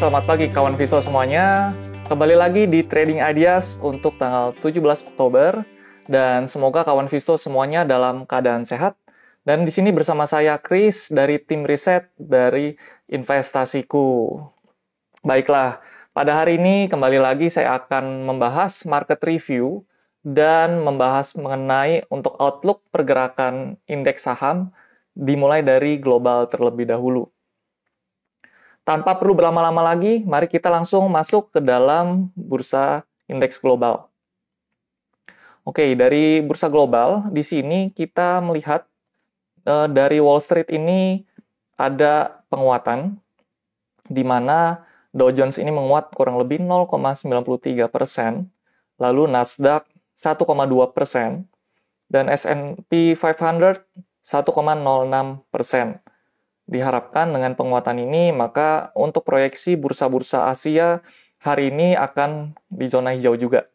selamat pagi kawan Viso semuanya. Kembali lagi di Trading Ideas untuk tanggal 17 Oktober dan semoga kawan Viso semuanya dalam keadaan sehat. Dan di sini bersama saya Chris dari tim riset dari investasiku. Baiklah, pada hari ini kembali lagi saya akan membahas market review dan membahas mengenai untuk outlook pergerakan indeks saham dimulai dari global terlebih dahulu. Tanpa perlu berlama-lama lagi, mari kita langsung masuk ke dalam bursa indeks global. Oke, dari bursa global, di sini kita melihat uh, dari Wall Street ini ada penguatan, di mana Dow Jones ini menguat kurang lebih 0,93 persen, lalu Nasdaq 1,2 persen, dan S&P 500 1,06 persen diharapkan dengan penguatan ini, maka untuk proyeksi bursa-bursa Asia hari ini akan di zona hijau juga.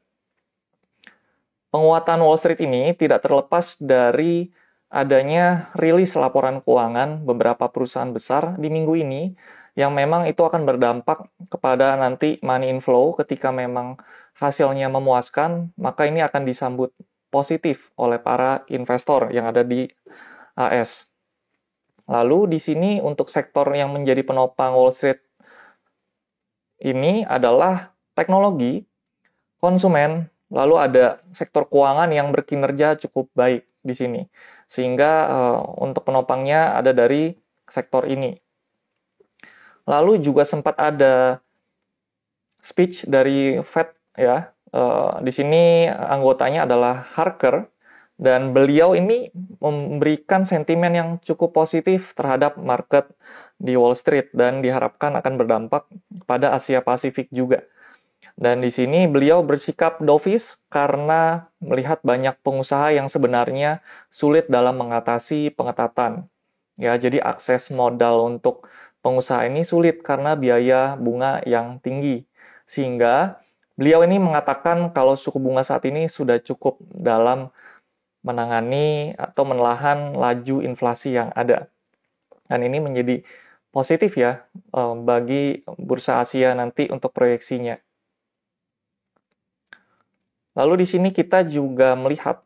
Penguatan Wall Street ini tidak terlepas dari adanya rilis laporan keuangan beberapa perusahaan besar di minggu ini yang memang itu akan berdampak kepada nanti money inflow ketika memang hasilnya memuaskan, maka ini akan disambut positif oleh para investor yang ada di AS. Lalu di sini untuk sektor yang menjadi penopang Wall Street ini adalah teknologi, konsumen, lalu ada sektor keuangan yang berkinerja cukup baik di sini. Sehingga uh, untuk penopangnya ada dari sektor ini. Lalu juga sempat ada speech dari Fed ya. Uh, di sini anggotanya adalah Harker dan beliau ini memberikan sentimen yang cukup positif terhadap market di Wall Street dan diharapkan akan berdampak pada Asia Pasifik juga. Dan di sini beliau bersikap dovish karena melihat banyak pengusaha yang sebenarnya sulit dalam mengatasi pengetatan. Ya, jadi akses modal untuk pengusaha ini sulit karena biaya bunga yang tinggi. Sehingga beliau ini mengatakan kalau suku bunga saat ini sudah cukup dalam menangani atau menelahan laju inflasi yang ada. Dan ini menjadi positif ya eh, bagi bursa Asia nanti untuk proyeksinya. Lalu di sini kita juga melihat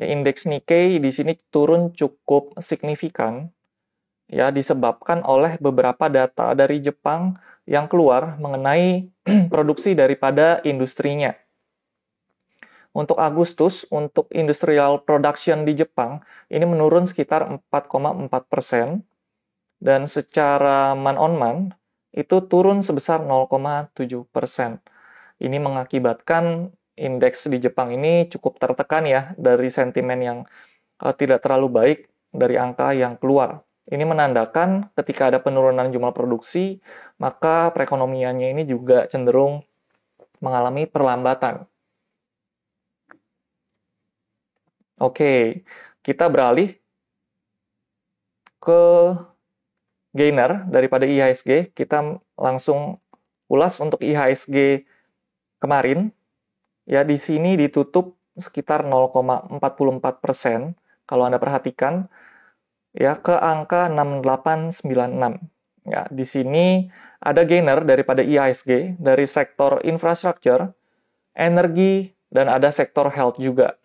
ya indeks Nikkei di sini turun cukup signifikan ya disebabkan oleh beberapa data dari Jepang yang keluar mengenai produksi daripada industrinya. Untuk Agustus, untuk industrial production di Jepang, ini menurun sekitar 4,4 persen. Dan secara man on man, itu turun sebesar 0,7 persen. Ini mengakibatkan indeks di Jepang ini cukup tertekan ya dari sentimen yang uh, tidak terlalu baik dari angka yang keluar. Ini menandakan ketika ada penurunan jumlah produksi, maka perekonomiannya ini juga cenderung mengalami perlambatan. Oke, kita beralih ke gainer daripada IHSG. Kita langsung ulas untuk IHSG kemarin. Ya, di sini ditutup sekitar 0,44 persen kalau Anda perhatikan ya ke angka 6896. Ya, di sini ada gainer daripada IHSG dari sektor infrastruktur, energi dan ada sektor health juga.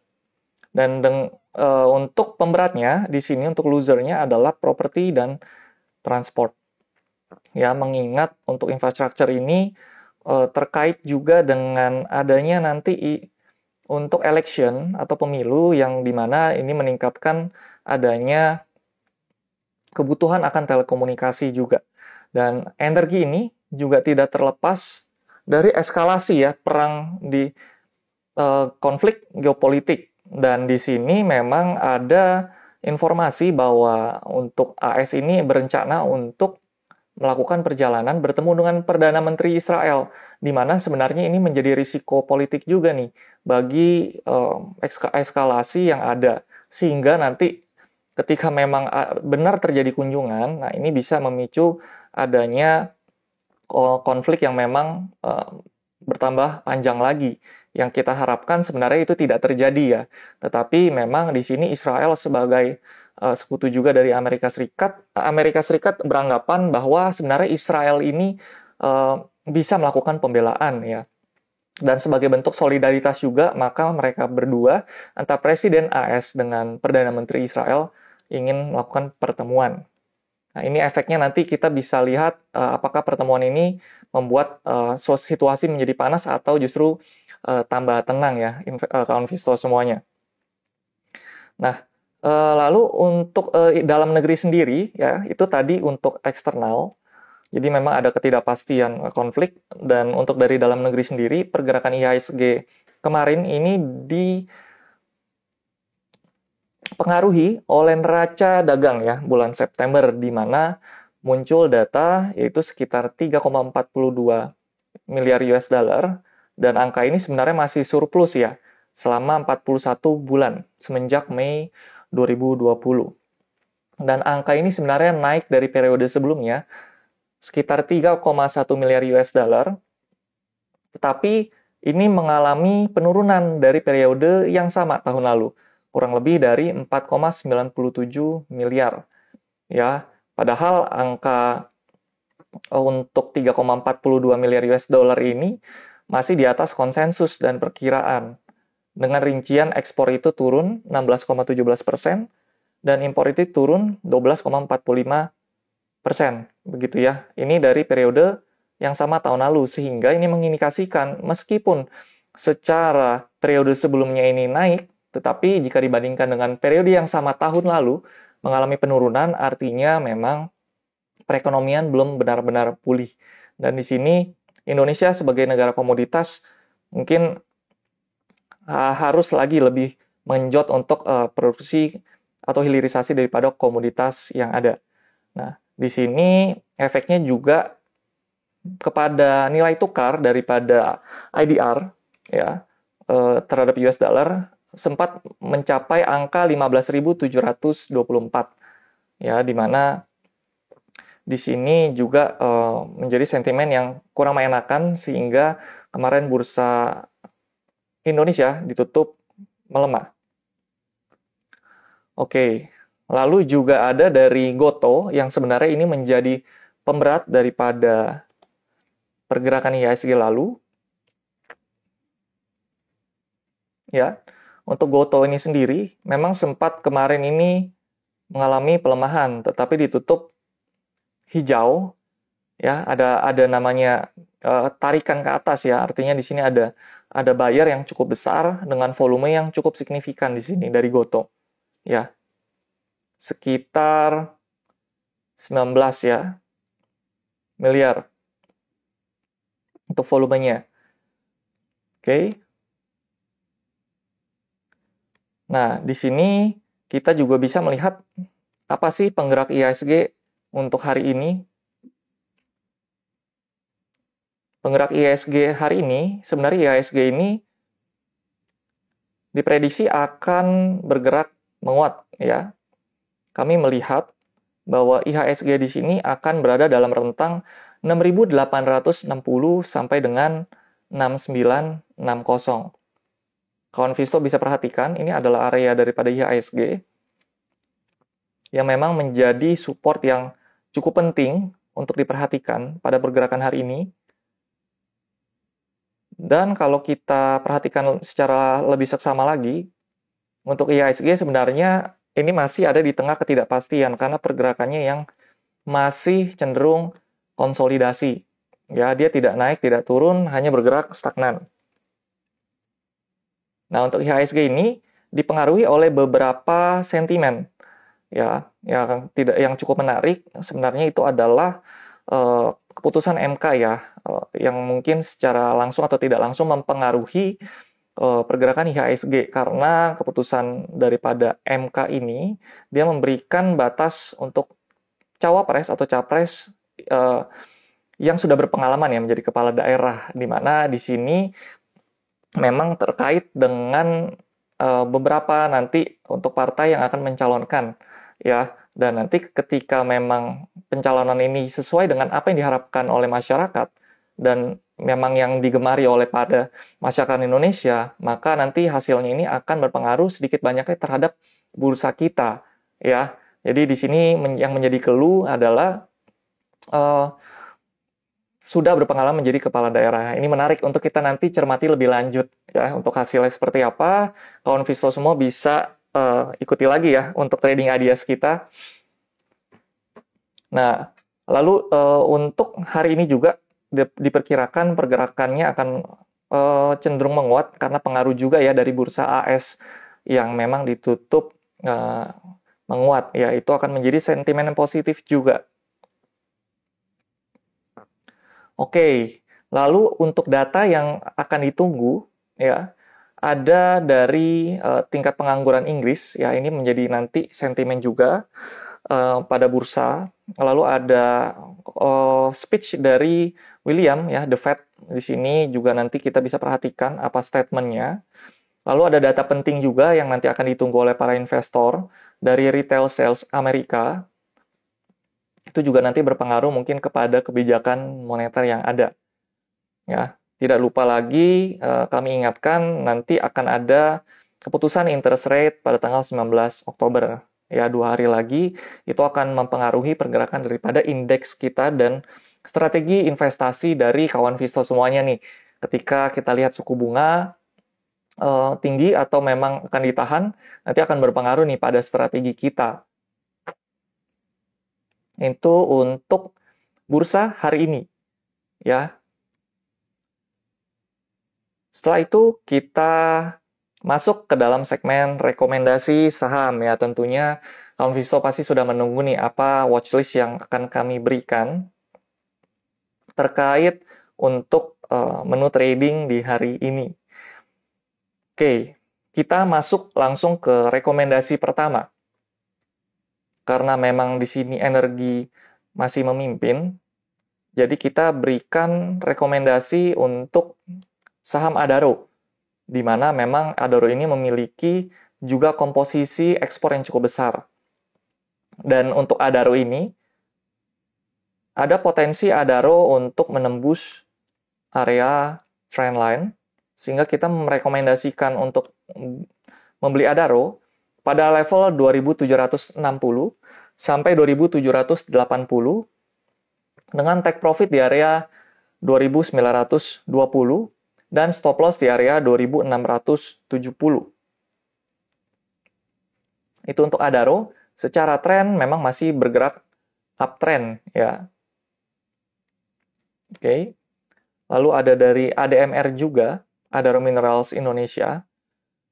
Dan deng, uh, untuk pemberatnya di sini untuk losernya adalah properti dan transport. Ya, mengingat untuk infrastruktur ini uh, terkait juga dengan adanya nanti i, untuk election atau pemilu yang di mana ini meningkatkan adanya kebutuhan akan telekomunikasi juga. Dan energi ini juga tidak terlepas dari eskalasi ya perang di uh, konflik geopolitik dan di sini memang ada informasi bahwa untuk AS ini berencana untuk melakukan perjalanan bertemu dengan Perdana Menteri Israel, di mana sebenarnya ini menjadi risiko politik juga nih bagi uh, eskalasi yang ada, sehingga nanti ketika memang benar terjadi kunjungan, nah ini bisa memicu adanya konflik yang memang bertambah panjang lagi yang kita harapkan sebenarnya itu tidak terjadi ya. Tetapi memang di sini Israel sebagai uh, sekutu juga dari Amerika Serikat, Amerika Serikat beranggapan bahwa sebenarnya Israel ini uh, bisa melakukan pembelaan ya. Dan sebagai bentuk solidaritas juga, maka mereka berdua, antara Presiden AS dengan Perdana Menteri Israel, ingin melakukan pertemuan. Nah, ini efeknya nanti kita bisa lihat uh, apakah pertemuan ini membuat uh, situasi menjadi panas atau justru uh, tambah tenang ya, uh, kawan investor semuanya. Nah, uh, lalu untuk uh, dalam negeri sendiri ya, itu tadi untuk eksternal. Jadi memang ada ketidakpastian konflik dan untuk dari dalam negeri sendiri pergerakan IHSG kemarin ini dipengaruhi oleh neraca dagang ya bulan September di mana muncul data yaitu sekitar 3,42 miliar US dollar dan angka ini sebenarnya masih surplus ya selama 41 bulan semenjak Mei 2020. Dan angka ini sebenarnya naik dari periode sebelumnya sekitar 3,1 miliar US dollar. Tetapi ini mengalami penurunan dari periode yang sama tahun lalu, kurang lebih dari 4,97 miliar. Ya, padahal angka untuk 3,42 miliar US dollar ini masih di atas konsensus dan perkiraan. Dengan rincian ekspor itu turun 16,17 persen dan impor itu turun 12,45 persen, begitu ya. Ini dari periode yang sama tahun lalu, sehingga ini mengindikasikan meskipun secara periode sebelumnya ini naik, tetapi jika dibandingkan dengan periode yang sama tahun lalu mengalami penurunan, artinya memang perekonomian belum benar-benar pulih. Dan di sini Indonesia sebagai negara komoditas mungkin uh, harus lagi lebih menjot untuk uh, produksi atau hilirisasi daripada komoditas yang ada. Nah, di sini efeknya juga kepada nilai tukar daripada IDR ya eh, terhadap US dollar sempat mencapai angka 15.724 ya di mana di sini juga eh, menjadi sentimen yang kurang mengenakan sehingga kemarin bursa Indonesia ditutup melemah. Oke, Lalu juga ada dari Goto yang sebenarnya ini menjadi pemberat daripada pergerakan IHSG lalu. Ya, untuk Goto ini sendiri memang sempat kemarin ini mengalami pelemahan, tetapi ditutup hijau. Ya, ada ada namanya uh, tarikan ke atas ya. Artinya di sini ada ada buyer yang cukup besar dengan volume yang cukup signifikan di sini dari Goto. Ya, sekitar 19 ya miliar untuk volumenya. Oke. Okay. Nah, di sini kita juga bisa melihat apa sih penggerak IHSG untuk hari ini. Penggerak IHSG hari ini, sebenarnya IHSG ini diprediksi akan bergerak menguat ya kami melihat bahwa IHSG di sini akan berada dalam rentang 6.860 sampai dengan 6960. Kawan Visto bisa perhatikan, ini adalah area daripada IHSG yang memang menjadi support yang cukup penting untuk diperhatikan pada pergerakan hari ini. Dan kalau kita perhatikan secara lebih seksama lagi, untuk IHSG sebenarnya ini masih ada di tengah ketidakpastian karena pergerakannya yang masih cenderung konsolidasi. Ya, dia tidak naik, tidak turun, hanya bergerak stagnan. Nah, untuk IHSG ini dipengaruhi oleh beberapa sentimen. Ya, yang tidak yang cukup menarik sebenarnya itu adalah uh, keputusan MK ya, uh, yang mungkin secara langsung atau tidak langsung mempengaruhi uh, pergerakan IHSG karena keputusan daripada MK ini dia memberikan batas untuk cawapres atau capres uh, yang sudah berpengalaman ya menjadi kepala daerah. Di mana di sini memang terkait dengan uh, beberapa nanti untuk partai yang akan mencalonkan ya dan nanti ketika memang pencalonan ini sesuai dengan apa yang diharapkan oleh masyarakat dan memang yang digemari oleh pada masyarakat Indonesia, maka nanti hasilnya ini akan berpengaruh sedikit banyaknya terhadap bursa kita, ya. Jadi di sini yang menjadi keluh adalah uh, sudah berpengalaman menjadi kepala daerah. Ini menarik untuk kita nanti cermati lebih lanjut ya untuk hasilnya seperti apa. Kawan Visto semua bisa uh, ikuti lagi ya untuk trading ideas kita. Nah, lalu uh, untuk hari ini juga diperkirakan pergerakannya akan uh, cenderung menguat karena pengaruh juga ya dari bursa AS yang memang ditutup uh, menguat ya itu akan menjadi sentimen yang positif juga. Oke, lalu untuk data yang akan ditunggu ya ada dari uh, tingkat pengangguran Inggris ya ini menjadi nanti sentimen juga uh, pada bursa. Lalu ada uh, speech dari William ya The Fed di sini juga nanti kita bisa perhatikan apa statementnya. Lalu ada data penting juga yang nanti akan ditunggu oleh para investor dari retail sales Amerika. Itu juga nanti berpengaruh mungkin kepada kebijakan moneter yang ada. Ya, tidak lupa lagi eh, kami ingatkan nanti akan ada keputusan interest rate pada tanggal 19 Oktober. Ya, dua hari lagi itu akan mempengaruhi pergerakan daripada indeks kita dan strategi investasi dari kawan Visto semuanya nih. Ketika kita lihat suku bunga uh, tinggi atau memang akan ditahan, nanti akan berpengaruh nih pada strategi kita. Itu untuk bursa hari ini. Ya. Setelah itu kita masuk ke dalam segmen rekomendasi saham ya tentunya kaum Visto pasti sudah menunggu nih apa watchlist yang akan kami berikan terkait untuk uh, menu trading di hari ini. Oke, kita masuk langsung ke rekomendasi pertama. Karena memang di sini energi masih memimpin, jadi kita berikan rekomendasi untuk saham Adaro, di mana memang Adaro ini memiliki juga komposisi ekspor yang cukup besar. Dan untuk Adaro ini, ada potensi Adaro untuk menembus area trendline sehingga kita merekomendasikan untuk membeli Adaro pada level 2760 sampai 2780 dengan take profit di area 2920 dan stop loss di area 2670. Itu untuk Adaro, secara tren memang masih bergerak uptrend ya. Oke. Lalu ada dari ADMR juga Adaro Minerals Indonesia,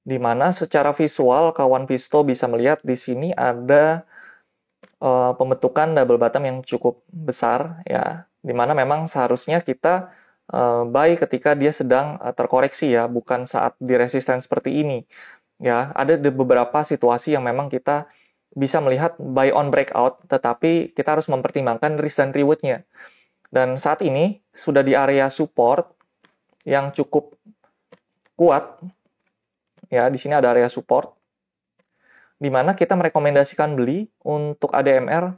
di mana secara visual kawan Visto bisa melihat di sini ada uh, pembentukan double bottom yang cukup besar ya, di mana memang seharusnya kita uh, buy ketika dia sedang uh, terkoreksi ya, bukan saat di resisten seperti ini. Ya, ada beberapa situasi yang memang kita bisa melihat buy on breakout, tetapi kita harus mempertimbangkan risk dan reward-nya. Dan saat ini sudah di area support yang cukup kuat, ya di sini ada area support, di mana kita merekomendasikan beli untuk ADMR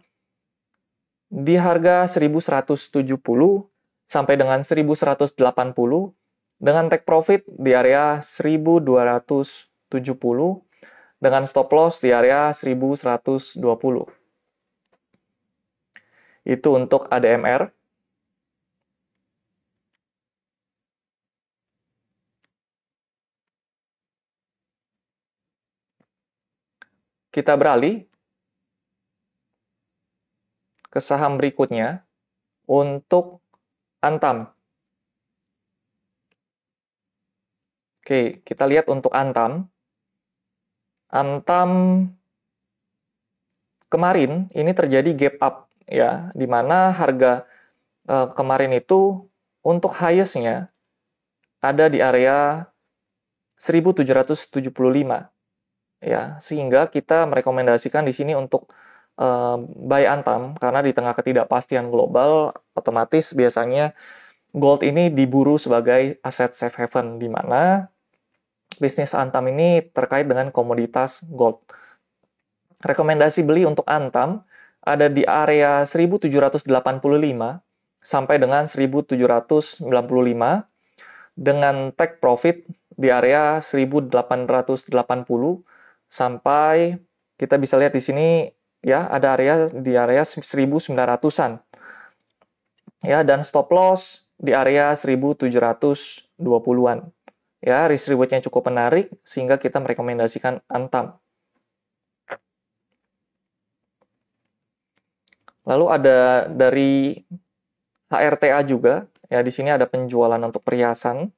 di harga 1170 sampai dengan 1180 dengan take profit di area 1270 dengan stop loss di area 1120. Itu untuk ADMR. Kita beralih ke saham berikutnya untuk Antam. Oke, kita lihat untuk Antam. Antam kemarin ini terjadi gap up ya, di mana harga eh, kemarin itu untuk highest-nya ada di area 1775 ya sehingga kita merekomendasikan di sini untuk buy Antam karena di tengah ketidakpastian global otomatis biasanya gold ini diburu sebagai aset safe haven di mana bisnis Antam ini terkait dengan komoditas gold. Rekomendasi beli untuk Antam ada di area 1785 sampai dengan 1795 dengan take profit di area 1880 sampai kita bisa lihat di sini ya ada area di area 1900-an. Ya, dan stop loss di area 1720-an. Ya, risk rewardnya cukup menarik sehingga kita merekomendasikan Antam. Lalu ada dari HRTA juga, ya di sini ada penjualan untuk perhiasan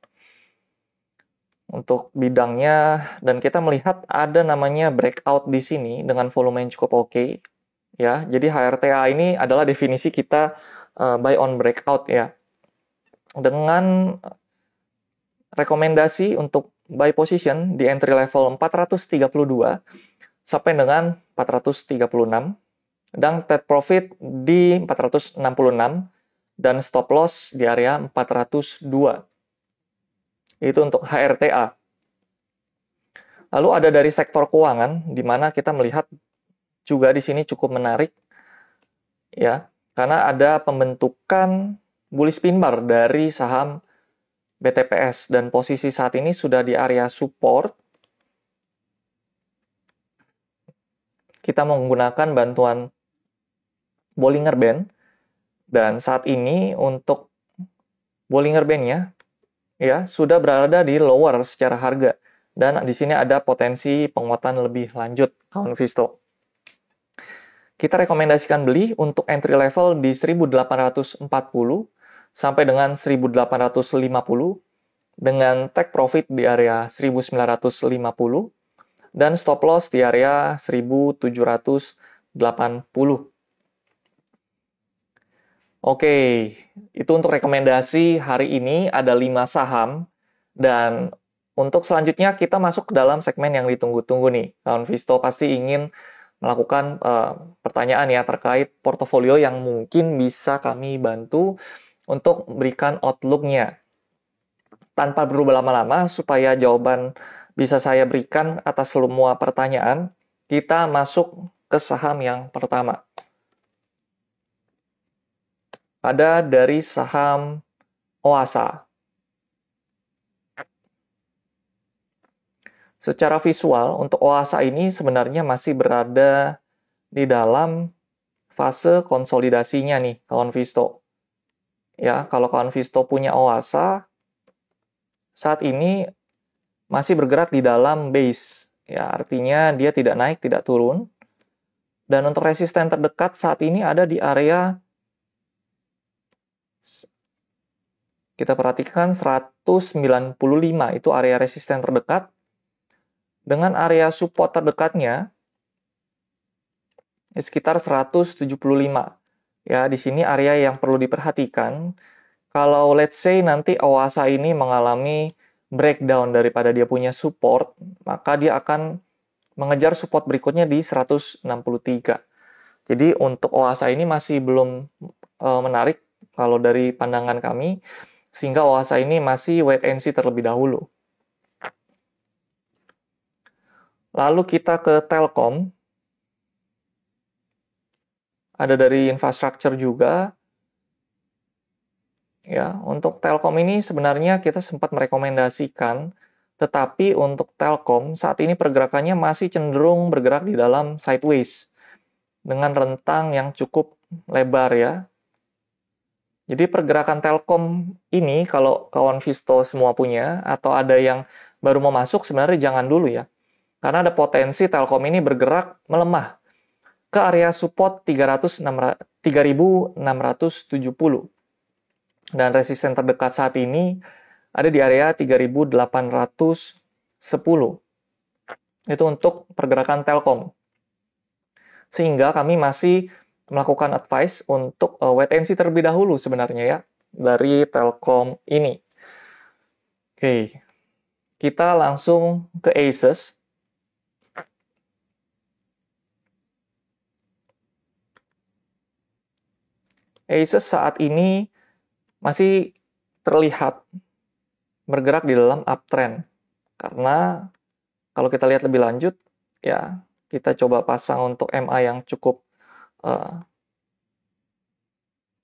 untuk bidangnya dan kita melihat ada namanya breakout di sini dengan volume yang cukup oke. Okay, ya, jadi HRTA ini adalah definisi kita uh, buy on breakout ya. Dengan rekomendasi untuk buy position di entry level 432 sampai dengan 436 dan take profit di 466 dan stop loss di area 402. Itu untuk HRTA. Lalu ada dari sektor keuangan di mana kita melihat juga di sini cukup menarik ya, karena ada pembentukan bullish pin bar dari saham BTPS dan posisi saat ini sudah di area support. Kita menggunakan bantuan Bollinger Band dan saat ini untuk Bollinger Band-nya ya sudah berada di lower secara harga dan di sini ada potensi penguatan lebih lanjut kawan Visto. Kita rekomendasikan beli untuk entry level di 1840 sampai dengan 1850 dengan take profit di area 1950 dan stop loss di area 1780. Oke, itu untuk rekomendasi hari ini ada 5 saham dan untuk selanjutnya kita masuk ke dalam segmen yang ditunggu-tunggu nih. Kawan Visto pasti ingin melakukan uh, pertanyaan ya terkait portofolio yang mungkin bisa kami bantu untuk berikan outlook-nya. Tanpa perlu berlama-lama, supaya jawaban bisa saya berikan atas semua pertanyaan, kita masuk ke saham yang pertama. Ada dari saham Oasa. Secara visual, untuk Oasa ini sebenarnya masih berada di dalam fase konsolidasinya nih, kawan Visto. Ya kalau kawan Visto punya Oasa saat ini masih bergerak di dalam base. Ya artinya dia tidak naik tidak turun. Dan untuk resisten terdekat saat ini ada di area kita perhatikan 195 itu area resisten terdekat dengan area support terdekatnya sekitar 175 Ya, di sini area yang perlu diperhatikan. Kalau let's say nanti Oasa ini mengalami breakdown daripada dia punya support, maka dia akan mengejar support berikutnya di 163. Jadi untuk Oasa ini masih belum e, menarik kalau dari pandangan kami, sehingga Oasa ini masih wait and see terlebih dahulu. Lalu kita ke Telkom ada dari infrastruktur juga. Ya, untuk Telkom ini sebenarnya kita sempat merekomendasikan, tetapi untuk Telkom saat ini pergerakannya masih cenderung bergerak di dalam sideways dengan rentang yang cukup lebar ya. Jadi pergerakan Telkom ini kalau kawan Visto semua punya atau ada yang baru mau masuk sebenarnya jangan dulu ya. Karena ada potensi Telkom ini bergerak melemah ke area support 3670 dan resisten terdekat saat ini ada di area 3810 itu untuk pergerakan Telkom. Sehingga kami masih melakukan advice untuk uh, wait and see terlebih dahulu sebenarnya ya dari Telkom ini oke kita langsung ke Asus Asus saat ini masih terlihat bergerak di dalam uptrend. Karena kalau kita lihat lebih lanjut, ya kita coba pasang untuk MA yang cukup uh,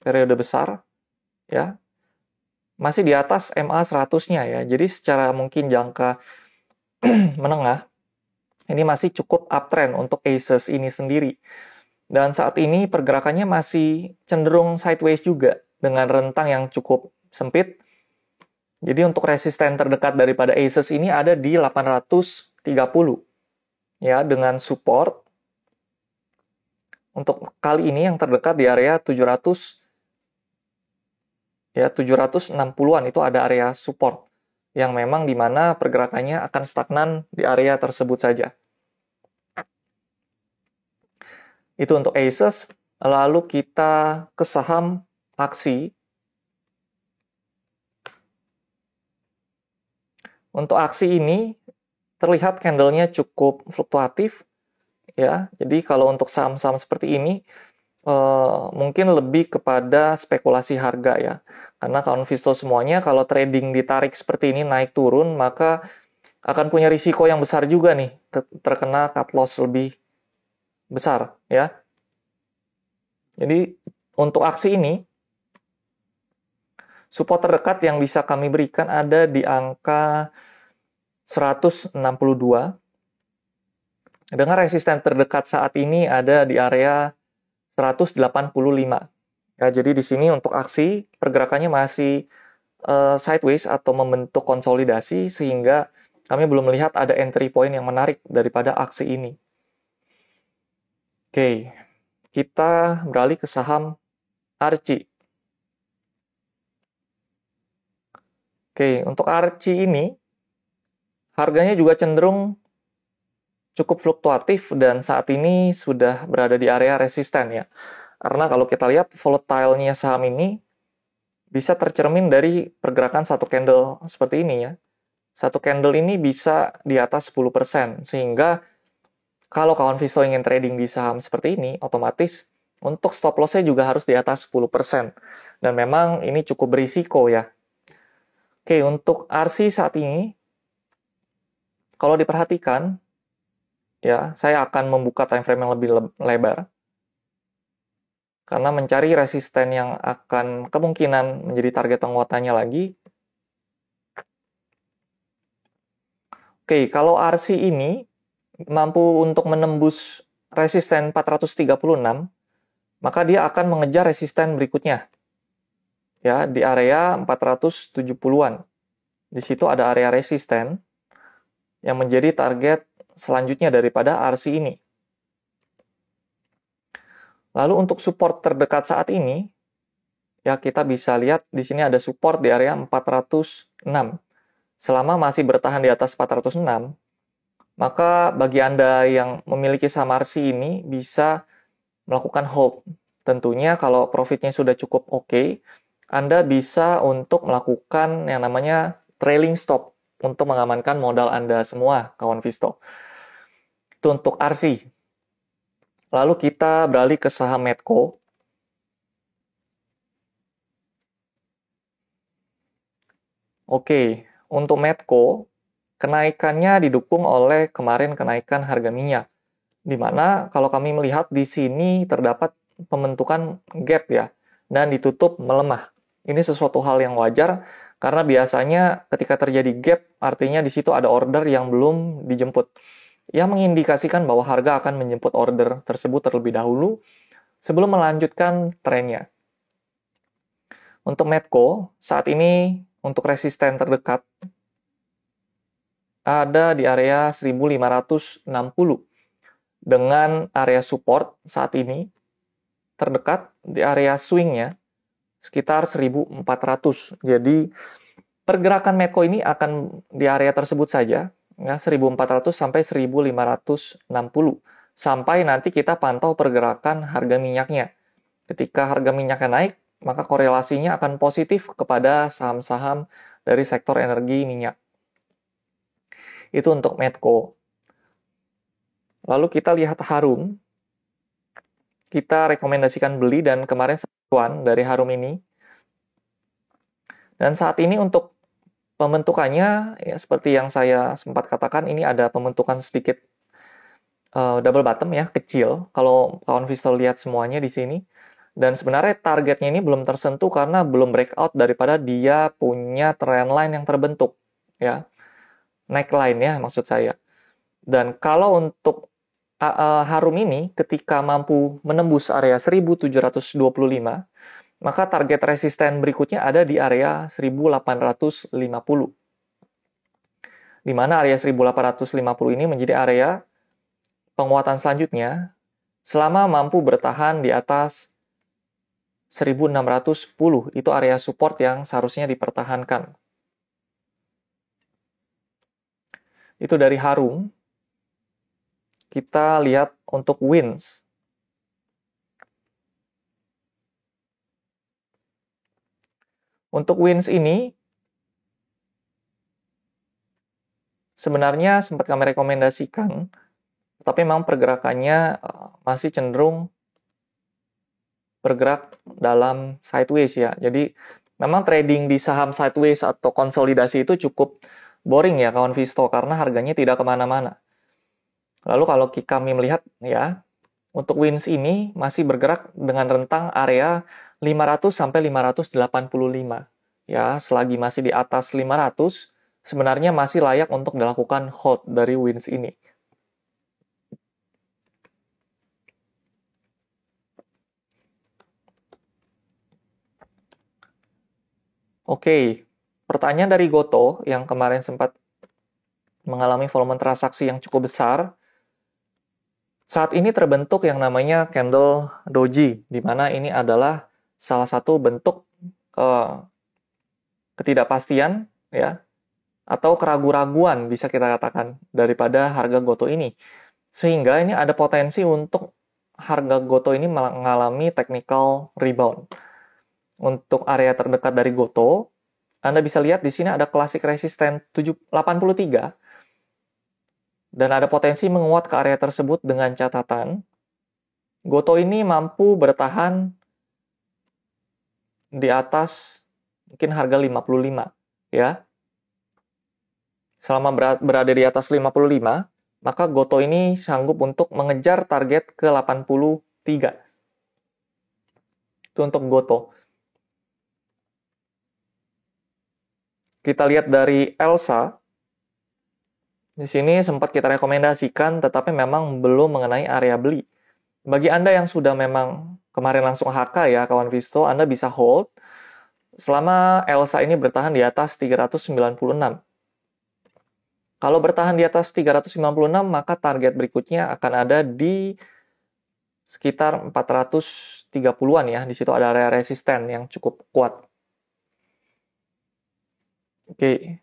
periode besar, ya masih di atas MA 100-nya ya. Jadi secara mungkin jangka menengah, ini masih cukup uptrend untuk Asus ini sendiri. Dan saat ini pergerakannya masih cenderung sideways juga. dengan rentang yang cukup sempit. Jadi untuk resisten terdekat daripada ASUS ini ada di 830 ya dengan support untuk kali ini yang terdekat di area 700 ya 760-an itu ada area support yang memang di mana pergerakannya akan stagnan di area tersebut saja. Itu untuk ASUS. Lalu kita ke saham aksi. Untuk aksi ini terlihat candlenya cukup fluktuatif ya. Jadi kalau untuk saham-saham seperti ini uh, mungkin lebih kepada spekulasi harga ya. Karena kawan Visto semuanya kalau trading ditarik seperti ini naik turun maka akan punya risiko yang besar juga nih terkena cut loss lebih besar ya. Jadi untuk aksi ini support terdekat yang bisa kami berikan ada di angka 162 dengan resisten terdekat saat ini ada di area 185. Ya, jadi di sini untuk aksi pergerakannya masih uh, sideways atau membentuk konsolidasi sehingga kami belum melihat ada entry point yang menarik daripada aksi ini. Oke, kita beralih ke saham Arci. Oke, untuk Arci ini harganya juga cenderung cukup fluktuatif dan saat ini sudah berada di area resisten ya. Karena kalau kita lihat volatile-nya saham ini bisa tercermin dari pergerakan satu candle seperti ini ya. Satu candle ini bisa di atas 10%, sehingga kalau kawan Visto ingin trading di saham seperti ini, otomatis untuk stop loss-nya juga harus di atas 10%. Dan memang ini cukup berisiko ya. Oke, untuk RC saat ini, kalau diperhatikan, ya saya akan membuka time frame yang lebih lebar karena mencari resisten yang akan kemungkinan menjadi target penguatannya lagi. Oke, kalau RC ini mampu untuk menembus resisten 436, maka dia akan mengejar resisten berikutnya. Ya, di area 470-an. Di situ ada area resisten yang menjadi target selanjutnya daripada RC ini. Lalu untuk support terdekat saat ini, ya kita bisa lihat di sini ada support di area 406. Selama masih bertahan di atas 406, maka bagi Anda yang memiliki saham RC ini bisa melakukan hold. Tentunya kalau profitnya sudah cukup oke, okay, Anda bisa untuk melakukan yang namanya trailing stop untuk mengamankan modal Anda semua, kawan Visto. Untuk RC. Lalu kita beralih ke saham Medco. Oke, untuk Medco, kenaikannya didukung oleh kemarin kenaikan harga minyak. Di mana kalau kami melihat di sini terdapat pembentukan gap ya, dan ditutup melemah. Ini sesuatu hal yang wajar, karena biasanya ketika terjadi gap, artinya di situ ada order yang belum dijemput yang mengindikasikan bahwa harga akan menjemput order tersebut terlebih dahulu sebelum melanjutkan trennya. Untuk Medco, saat ini untuk resisten terdekat ada di area 1560 dengan area support saat ini terdekat di area swingnya sekitar 1400. Jadi pergerakan Medco ini akan di area tersebut saja ya 1400 sampai 1560 sampai nanti kita pantau pergerakan harga minyaknya. Ketika harga minyaknya naik, maka korelasinya akan positif kepada saham-saham dari sektor energi minyak. Itu untuk Medco. Lalu kita lihat Harum. Kita rekomendasikan beli dan kemarin satuan dari Harum ini. Dan saat ini untuk Pembentukannya ya seperti yang saya sempat katakan ini ada pembentukan sedikit uh, double bottom ya kecil. Kalau kawan visual lihat semuanya di sini dan sebenarnya targetnya ini belum tersentuh karena belum breakout daripada dia punya trend line yang terbentuk ya neckline ya maksud saya. Dan kalau untuk uh, uh, Harum ini ketika mampu menembus area 1725 maka target resisten berikutnya ada di area 1850. Di mana area 1850 ini menjadi area penguatan selanjutnya selama mampu bertahan di atas 1610. Itu area support yang seharusnya dipertahankan. Itu dari Harum. Kita lihat untuk wins. Untuk wins ini, sebenarnya sempat kami rekomendasikan, tapi memang pergerakannya eh, masih cenderung bergerak dalam sideways ya. Jadi memang trading di saham sideways atau konsolidasi itu cukup boring ya kawan Visto karena harganya tidak ke mana-mana. Lalu kalau kami melihat ya untuk wins ini masih bergerak dengan rentang area 500 sampai 585. Ya, selagi masih di atas 500, sebenarnya masih layak untuk dilakukan hold dari wins ini. Oke, pertanyaan dari Goto yang kemarin sempat mengalami volume transaksi yang cukup besar. Saat ini terbentuk yang namanya candle doji, di mana ini adalah salah satu bentuk uh, ketidakpastian ya atau keraguan-raguan bisa kita katakan daripada harga goto ini. Sehingga ini ada potensi untuk harga goto ini mengalami technical rebound. Untuk area terdekat dari goto, Anda bisa lihat di sini ada klasik resisten 83 dan ada potensi menguat ke area tersebut dengan catatan Goto ini mampu bertahan di atas mungkin harga 55 ya. Selama berada di atas 55, maka Goto ini sanggup untuk mengejar target ke 83. Itu untuk Goto. Kita lihat dari Elsa. Di sini sempat kita rekomendasikan, tetapi memang belum mengenai area beli. Bagi Anda yang sudah memang kemarin langsung HK ya kawan Visto, Anda bisa hold selama Elsa ini bertahan di atas 396. Kalau bertahan di atas 396, maka target berikutnya akan ada di sekitar 430-an ya. Di situ ada area resisten yang cukup kuat. Oke.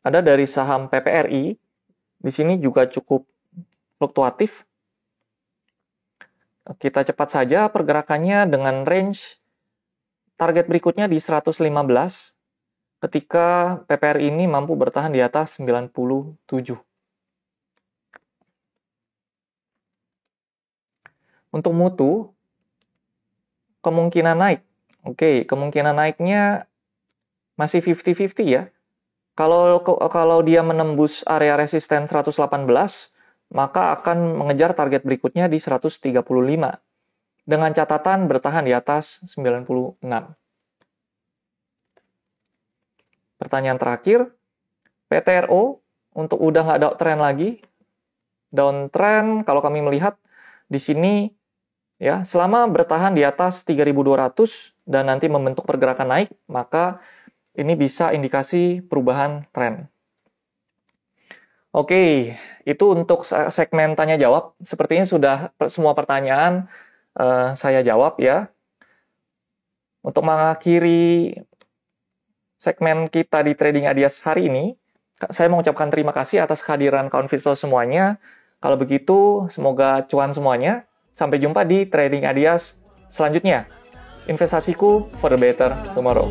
Ada dari saham PPRI, di sini juga cukup fluktuatif. Kita cepat saja pergerakannya dengan range target berikutnya di 115 ketika PPR ini mampu bertahan di atas 97. Untuk mutu, kemungkinan naik. Oke, kemungkinan naiknya masih 50-50 ya. Kalau kalau dia menembus area resisten 118, maka akan mengejar target berikutnya di 135 dengan catatan bertahan di atas 96. Pertanyaan terakhir, PTRO untuk udah nggak tren lagi, downtrend kalau kami melihat di sini ya selama bertahan di atas 3200 dan nanti membentuk pergerakan naik, maka ini bisa indikasi perubahan tren. Oke, itu untuk segmen tanya jawab. Sepertinya sudah semua pertanyaan uh, saya jawab ya. Untuk mengakhiri segmen kita di Trading Adias hari ini, saya mengucapkan terima kasih atas kehadiran kawan Visto semuanya. Kalau begitu, semoga cuan semuanya. Sampai jumpa di Trading Adias selanjutnya. Investasiku for a better tomorrow.